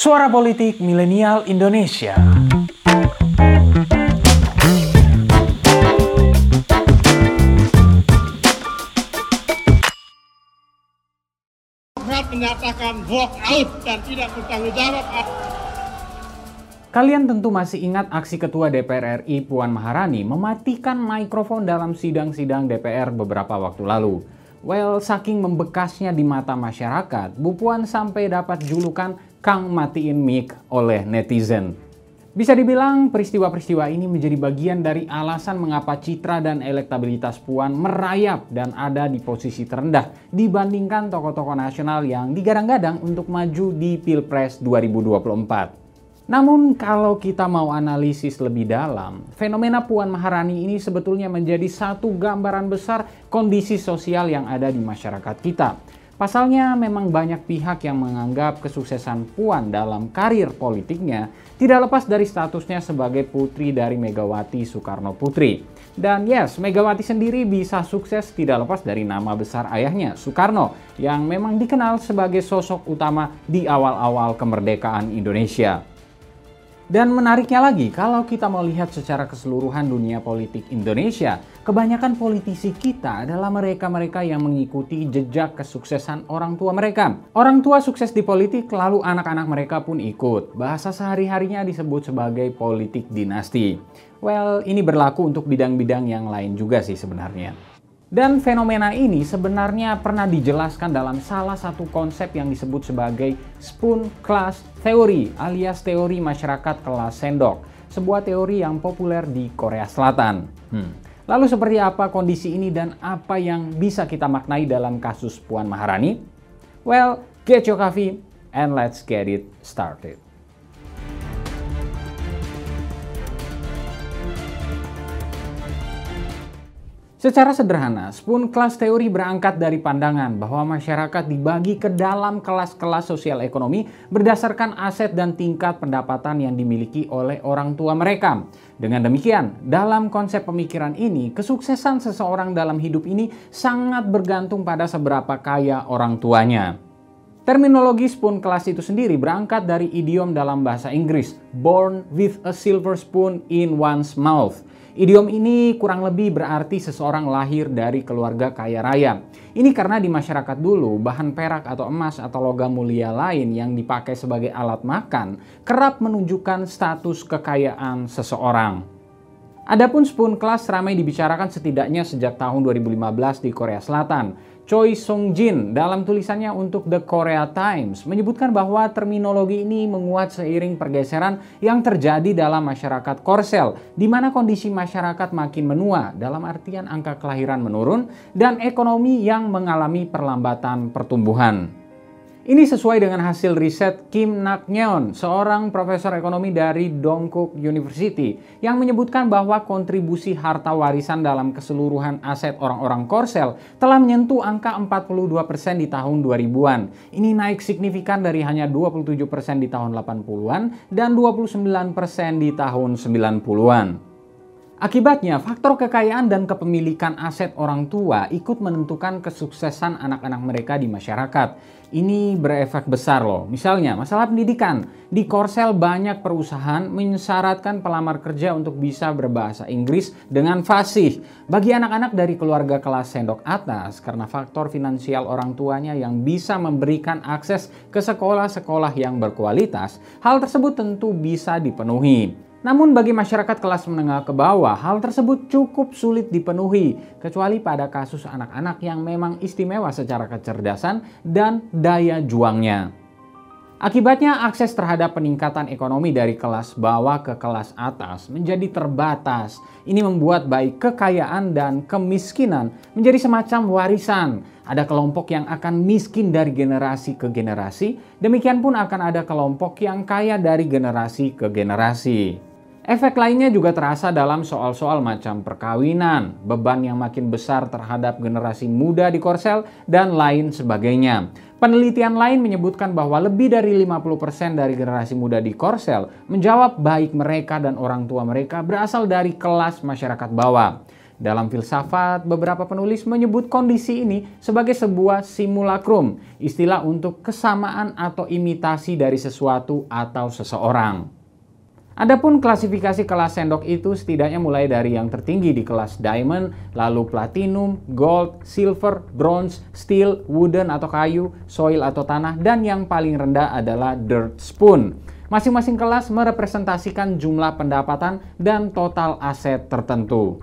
Suara Politik Milenial Indonesia. menyatakan walk out dan tidak bertanggung jawab. Kalian tentu masih ingat aksi Ketua DPR RI Puan Maharani mematikan mikrofon dalam sidang-sidang DPR beberapa waktu lalu. Well, saking membekasnya di mata masyarakat, Bu Puan sampai dapat julukan Kang Matiin Mic oleh netizen. Bisa dibilang peristiwa-peristiwa ini menjadi bagian dari alasan mengapa citra dan elektabilitas Puan merayap dan ada di posisi terendah dibandingkan tokoh-tokoh nasional yang digadang-gadang untuk maju di Pilpres 2024. Namun kalau kita mau analisis lebih dalam, fenomena Puan Maharani ini sebetulnya menjadi satu gambaran besar kondisi sosial yang ada di masyarakat kita Pasalnya memang banyak pihak yang menganggap kesuksesan Puan dalam karir politiknya tidak lepas dari statusnya sebagai putri dari Megawati Soekarno Putri. Dan yes, Megawati sendiri bisa sukses tidak lepas dari nama besar ayahnya, Soekarno, yang memang dikenal sebagai sosok utama di awal-awal kemerdekaan Indonesia. Dan menariknya lagi, kalau kita mau lihat secara keseluruhan dunia politik Indonesia, kebanyakan politisi kita adalah mereka-mereka yang mengikuti jejak kesuksesan orang tua mereka. Orang tua sukses di politik, lalu anak-anak mereka pun ikut. Bahasa sehari-harinya disebut sebagai politik dinasti. Well, ini berlaku untuk bidang-bidang yang lain juga sih sebenarnya. Dan fenomena ini sebenarnya pernah dijelaskan dalam salah satu konsep yang disebut sebagai spoon class theory alias teori masyarakat kelas sendok, sebuah teori yang populer di Korea Selatan. Hmm. Lalu seperti apa kondisi ini dan apa yang bisa kita maknai dalam kasus Puan Maharani? Well, get your coffee and let's get it started. Secara sederhana, spoon class teori berangkat dari pandangan bahwa masyarakat dibagi ke dalam kelas-kelas sosial ekonomi berdasarkan aset dan tingkat pendapatan yang dimiliki oleh orang tua mereka. Dengan demikian, dalam konsep pemikiran ini, kesuksesan seseorang dalam hidup ini sangat bergantung pada seberapa kaya orang tuanya. Terminologi spoon class itu sendiri berangkat dari idiom dalam bahasa Inggris, born with a silver spoon in one's mouth Idiom ini kurang lebih berarti seseorang lahir dari keluarga kaya raya. Ini karena di masyarakat dulu bahan perak atau emas atau logam mulia lain yang dipakai sebagai alat makan kerap menunjukkan status kekayaan seseorang. Adapun spoon class ramai dibicarakan setidaknya sejak tahun 2015 di Korea Selatan Choi Sung Jin dalam tulisannya untuk The Korea Times menyebutkan bahwa terminologi ini menguat seiring pergeseran yang terjadi dalam masyarakat Korsel, di mana kondisi masyarakat makin menua dalam artian angka kelahiran menurun dan ekonomi yang mengalami perlambatan pertumbuhan. Ini sesuai dengan hasil riset Kim Nak Nyeon, seorang profesor ekonomi dari Dongkook University, yang menyebutkan bahwa kontribusi harta warisan dalam keseluruhan aset orang-orang Korsel telah menyentuh angka 42% di tahun 2000-an. Ini naik signifikan dari hanya 27% di tahun 80-an dan 29% di tahun 90-an. Akibatnya, faktor kekayaan dan kepemilikan aset orang tua ikut menentukan kesuksesan anak-anak mereka di masyarakat. Ini berefek besar loh. Misalnya, masalah pendidikan. Di Korsel banyak perusahaan mensyaratkan pelamar kerja untuk bisa berbahasa Inggris dengan fasih. Bagi anak-anak dari keluarga kelas sendok atas, karena faktor finansial orang tuanya yang bisa memberikan akses ke sekolah-sekolah yang berkualitas, hal tersebut tentu bisa dipenuhi. Namun bagi masyarakat kelas menengah ke bawah, hal tersebut cukup sulit dipenuhi, kecuali pada kasus anak-anak yang memang istimewa secara kecerdasan dan daya juangnya. Akibatnya akses terhadap peningkatan ekonomi dari kelas bawah ke kelas atas menjadi terbatas. Ini membuat baik kekayaan dan kemiskinan menjadi semacam warisan. Ada kelompok yang akan miskin dari generasi ke generasi, demikian pun akan ada kelompok yang kaya dari generasi ke generasi. Efek lainnya juga terasa dalam soal-soal macam perkawinan, beban yang makin besar terhadap generasi muda di Korsel, dan lain sebagainya. Penelitian lain menyebutkan bahwa lebih dari 50% dari generasi muda di Korsel menjawab baik mereka dan orang tua mereka berasal dari kelas masyarakat bawah. Dalam filsafat, beberapa penulis menyebut kondisi ini sebagai sebuah simulacrum, istilah untuk kesamaan atau imitasi dari sesuatu atau seseorang. Adapun klasifikasi kelas sendok itu setidaknya mulai dari yang tertinggi di kelas diamond, lalu platinum, gold, silver, bronze, steel, wooden atau kayu, soil atau tanah, dan yang paling rendah adalah dirt spoon. Masing-masing kelas merepresentasikan jumlah pendapatan dan total aset tertentu.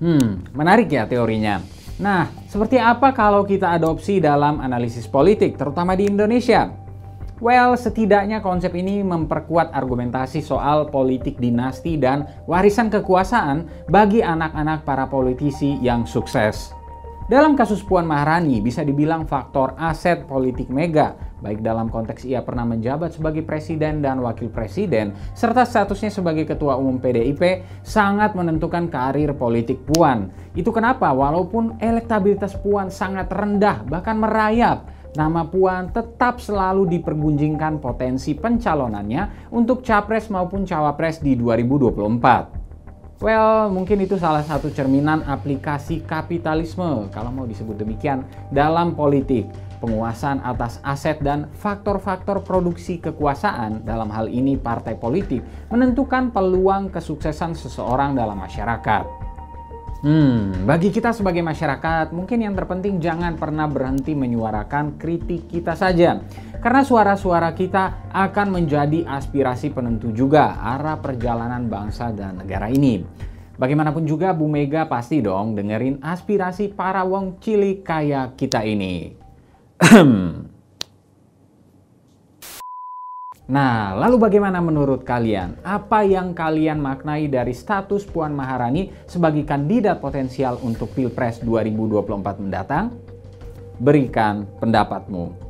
Hmm, menarik ya teorinya. Nah, seperti apa kalau kita adopsi dalam analisis politik, terutama di Indonesia? Well, setidaknya konsep ini memperkuat argumentasi soal politik dinasti dan warisan kekuasaan bagi anak-anak para politisi yang sukses. Dalam kasus Puan Maharani bisa dibilang faktor aset politik Mega, baik dalam konteks ia pernah menjabat sebagai presiden dan wakil presiden, serta statusnya sebagai ketua umum PDIP, sangat menentukan karir politik Puan. Itu kenapa walaupun elektabilitas Puan sangat rendah, bahkan merayap, nama Puan tetap selalu dipergunjingkan potensi pencalonannya untuk capres maupun cawapres di 2024. Well, mungkin itu salah satu cerminan aplikasi kapitalisme, kalau mau disebut demikian, dalam politik. Penguasaan atas aset dan faktor-faktor produksi kekuasaan, dalam hal ini partai politik, menentukan peluang kesuksesan seseorang dalam masyarakat. Hmm, bagi kita sebagai masyarakat, mungkin yang terpenting jangan pernah berhenti menyuarakan kritik kita saja. Karena suara-suara kita akan menjadi aspirasi penentu juga arah perjalanan bangsa dan negara ini. Bagaimanapun juga Bu Mega pasti dong dengerin aspirasi para wong cilik kaya kita ini. Nah, lalu bagaimana menurut kalian? Apa yang kalian maknai dari status Puan Maharani sebagai kandidat potensial untuk Pilpres 2024 mendatang? Berikan pendapatmu.